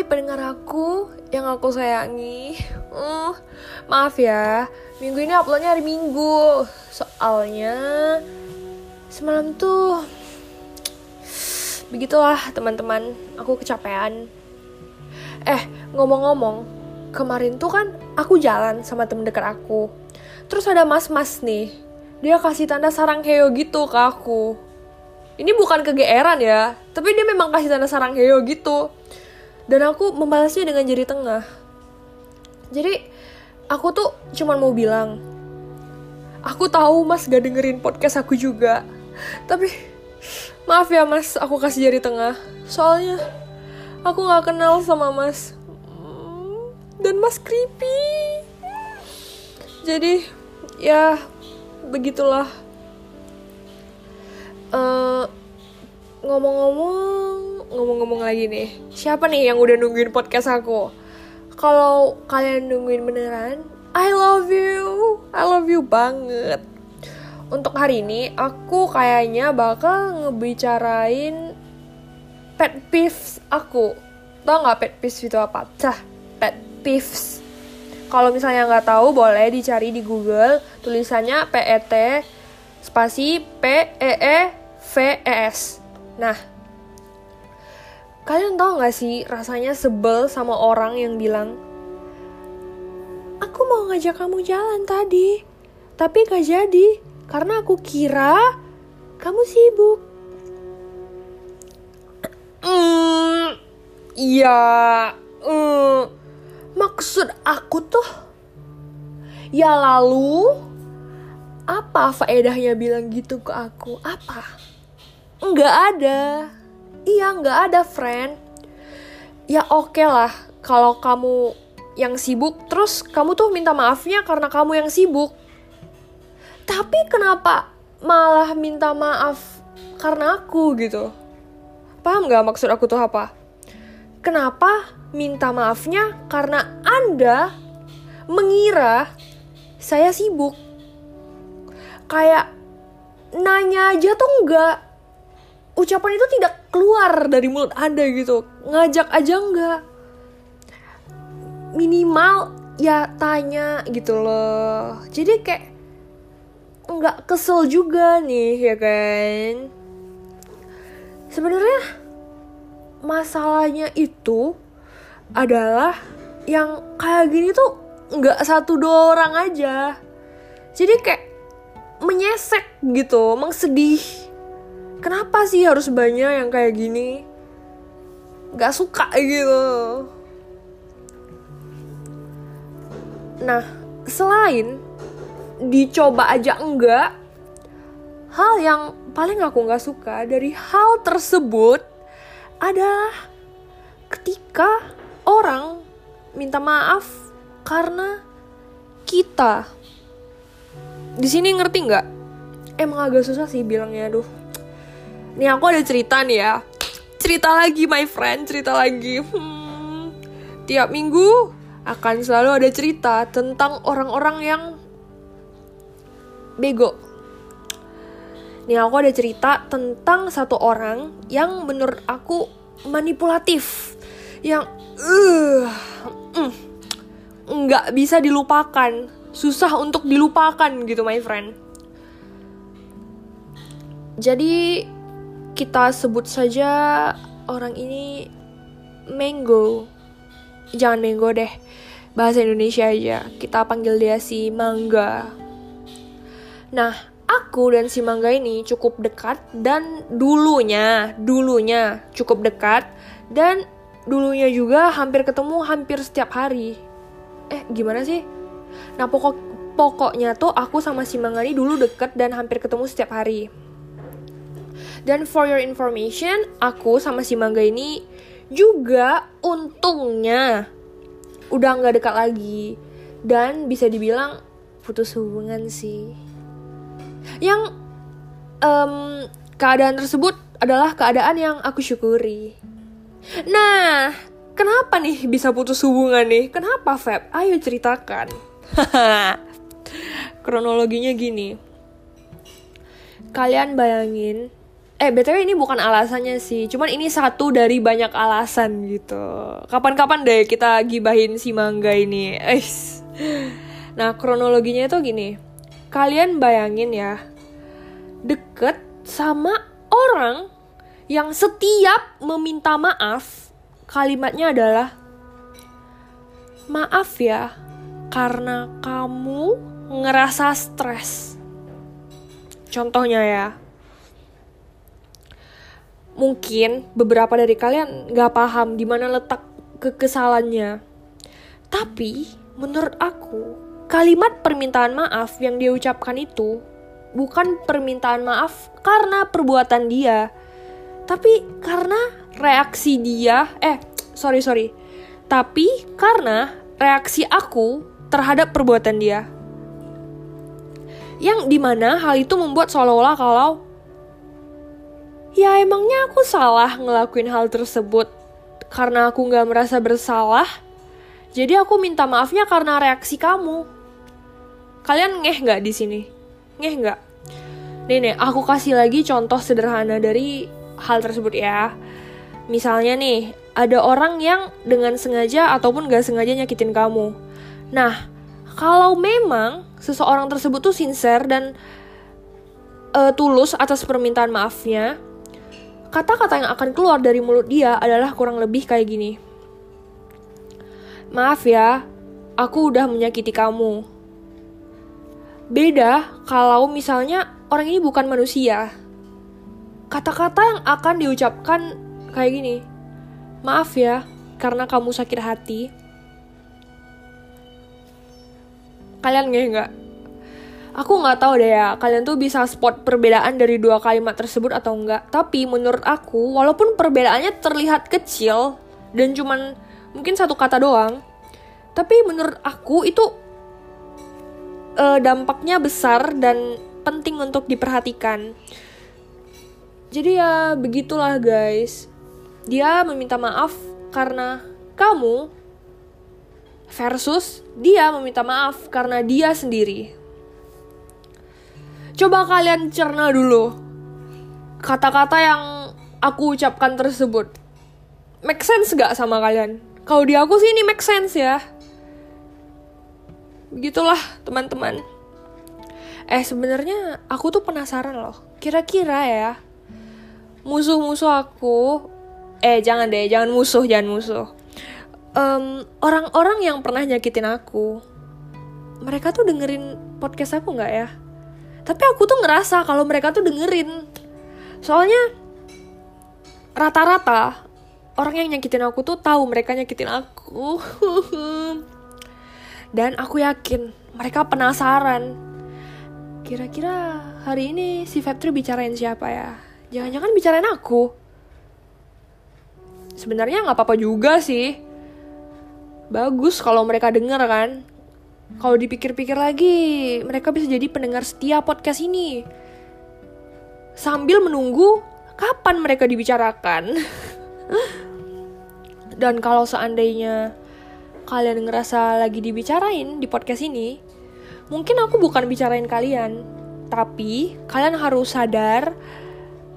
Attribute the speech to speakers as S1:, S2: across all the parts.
S1: Hai pendengar aku yang aku sayangi. Uh, Maaf ya, minggu ini uploadnya hari minggu. Soalnya semalam tuh Begitulah teman-teman, aku kecapean. Eh, ngomong-ngomong Kemarin tuh kan aku jalan sama temen dekat aku. Terus ada mas-mas nih. Dia kasih tanda sarang heo gitu ke aku. Ini bukan kegeeran ya Tapi dia memang kasih tanda sarang heo gitu dan aku membalasnya dengan jari tengah. Jadi aku tuh cuman mau bilang aku tahu mas gak dengerin podcast aku juga. Tapi maaf ya mas aku kasih jari tengah. Soalnya aku gak kenal sama mas. Dan mas creepy. Jadi ya begitulah. Uh, ngomong-ngomong ngomong-ngomong lagi nih, siapa nih yang udah nungguin podcast aku? Kalau kalian nungguin beneran, I love you, I love you banget. Untuk hari ini, aku kayaknya bakal ngebicarain pet peeves aku. Tau nggak pet peeves itu apa? Cah, pet peeves. Kalau misalnya nggak tahu, boleh dicari di Google. Tulisannya P E T spasi P E E V E S. Nah, Kalian tau gak sih rasanya sebel sama orang yang bilang, Aku mau ngajak kamu jalan tadi, tapi gak jadi, karena aku kira kamu sibuk. Hmm, iya, mm, maksud aku tuh, ya lalu, apa faedahnya bilang gitu ke aku? Apa? Nggak ada iya nggak ada friend. Ya oke okay lah. Kalau kamu yang sibuk terus kamu tuh minta maafnya karena kamu yang sibuk. Tapi kenapa malah minta maaf karena aku gitu? Paham nggak maksud aku tuh apa? Kenapa minta maafnya karena anda mengira saya sibuk? Kayak nanya aja tuh nggak. Ucapan itu tidak keluar dari mulut Anda gitu. Ngajak aja enggak. Minimal ya tanya gitu loh. Jadi kayak nggak kesel juga nih ya kan. Sebenarnya masalahnya itu adalah yang kayak gini tuh nggak satu dua orang aja. Jadi kayak menyesek gitu, mengsedih kenapa sih harus banyak yang kayak gini? Gak suka gitu. Nah selain dicoba aja enggak hal yang paling aku nggak suka dari hal tersebut adalah ketika orang minta maaf karena kita. Di sini ngerti nggak? Emang agak susah sih bilangnya aduh Nih aku ada cerita nih ya. Cerita lagi my friend, cerita lagi. Hmm, tiap minggu akan selalu ada cerita tentang orang-orang yang bego. Nih aku ada cerita tentang satu orang yang menurut aku manipulatif. Yang uh, mm, nggak bisa dilupakan, susah untuk dilupakan gitu my friend. Jadi kita sebut saja orang ini Mango. Jangan Mango deh. Bahasa Indonesia aja. Kita panggil dia si Mangga. Nah, aku dan si Mangga ini cukup dekat dan dulunya, dulunya cukup dekat dan dulunya juga hampir ketemu hampir setiap hari. Eh, gimana sih? Nah, pokok pokoknya tuh aku sama si Mangga ini dulu deket dan hampir ketemu setiap hari. Dan for your information, aku sama si Mangga ini juga untungnya udah nggak dekat lagi dan bisa dibilang putus hubungan sih. Yang um, keadaan tersebut adalah keadaan yang aku syukuri. Nah, kenapa nih bisa putus hubungan nih? Kenapa Feb? Ayo ceritakan. Kronologinya gini. Kalian bayangin eh btw ini bukan alasannya sih cuman ini satu dari banyak alasan gitu. Kapan-kapan deh kita gibahin si mangga ini. Eish. nah kronologinya itu gini. Kalian bayangin ya deket sama orang yang setiap meminta maaf kalimatnya adalah maaf ya karena kamu ngerasa stres. Contohnya ya mungkin beberapa dari kalian gak paham di mana letak kekesalannya. Tapi menurut aku, kalimat permintaan maaf yang dia ucapkan itu bukan permintaan maaf karena perbuatan dia, tapi karena reaksi dia. Eh, sorry sorry. Tapi karena reaksi aku terhadap perbuatan dia. Yang di mana hal itu membuat seolah-olah kalau Ya emangnya aku salah ngelakuin hal tersebut karena aku gak merasa bersalah. Jadi aku minta maafnya karena reaksi kamu. Kalian ngeh gak di sini? Ngeh gak? Nih nih, aku kasih lagi contoh sederhana dari hal tersebut ya. Misalnya nih, ada orang yang dengan sengaja ataupun gak sengaja nyakitin kamu. Nah, kalau memang seseorang tersebut tuh sincere dan uh, tulus atas permintaan maafnya, Kata-kata yang akan keluar dari mulut dia adalah kurang lebih kayak gini. Maaf ya, aku udah menyakiti kamu. Beda kalau misalnya orang ini bukan manusia. Kata-kata yang akan diucapkan kayak gini. Maaf ya, karena kamu sakit hati. Kalian nggak? Aku nggak tahu deh ya, kalian tuh bisa spot perbedaan dari dua kalimat tersebut atau enggak. Tapi menurut aku, walaupun perbedaannya terlihat kecil dan cuman mungkin satu kata doang, tapi menurut aku itu uh, dampaknya besar dan penting untuk diperhatikan. Jadi ya begitulah guys. Dia meminta maaf karena kamu versus dia meminta maaf karena dia sendiri. Coba kalian cerna dulu kata-kata yang aku ucapkan tersebut. Make sense gak sama kalian? Kalau di aku sih ini make sense ya. Begitulah teman-teman. Eh sebenarnya aku tuh penasaran loh. Kira-kira ya musuh-musuh aku eh jangan deh, jangan musuh, jangan musuh. orang orang-orang yang pernah nyakitin aku, mereka tuh dengerin podcast aku nggak ya? Tapi aku tuh ngerasa kalau mereka tuh dengerin. Soalnya rata-rata orang yang nyakitin aku tuh tahu mereka nyakitin aku. Dan aku yakin mereka penasaran. Kira-kira hari ini si Febri bicarain siapa ya? Jangan-jangan bicarain aku. Sebenarnya nggak apa-apa juga sih. Bagus kalau mereka denger kan kalau dipikir-pikir lagi, mereka bisa jadi pendengar setia podcast ini. Sambil menunggu kapan mereka dibicarakan. Dan kalau seandainya kalian ngerasa lagi dibicarain di podcast ini, mungkin aku bukan bicarain kalian, tapi kalian harus sadar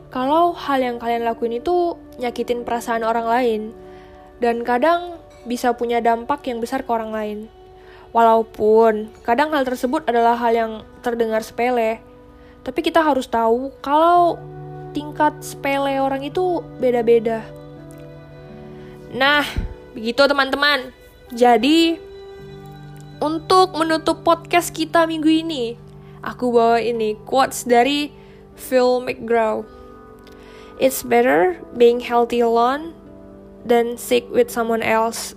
S1: kalau hal yang kalian lakuin itu nyakitin perasaan orang lain dan kadang bisa punya dampak yang besar ke orang lain. Walaupun kadang hal tersebut adalah hal yang terdengar sepele, tapi kita harus tahu kalau tingkat sepele orang itu beda-beda. Nah, begitu teman-teman. Jadi, untuk menutup podcast kita minggu ini, aku bawa ini quotes dari Phil McGraw. It's better being healthy alone than sick with someone else.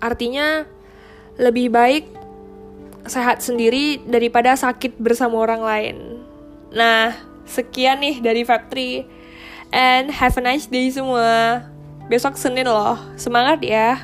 S1: Artinya, lebih baik sehat sendiri daripada sakit bersama orang lain. Nah, sekian nih dari Factory. And have a nice day semua. Besok Senin loh. Semangat ya.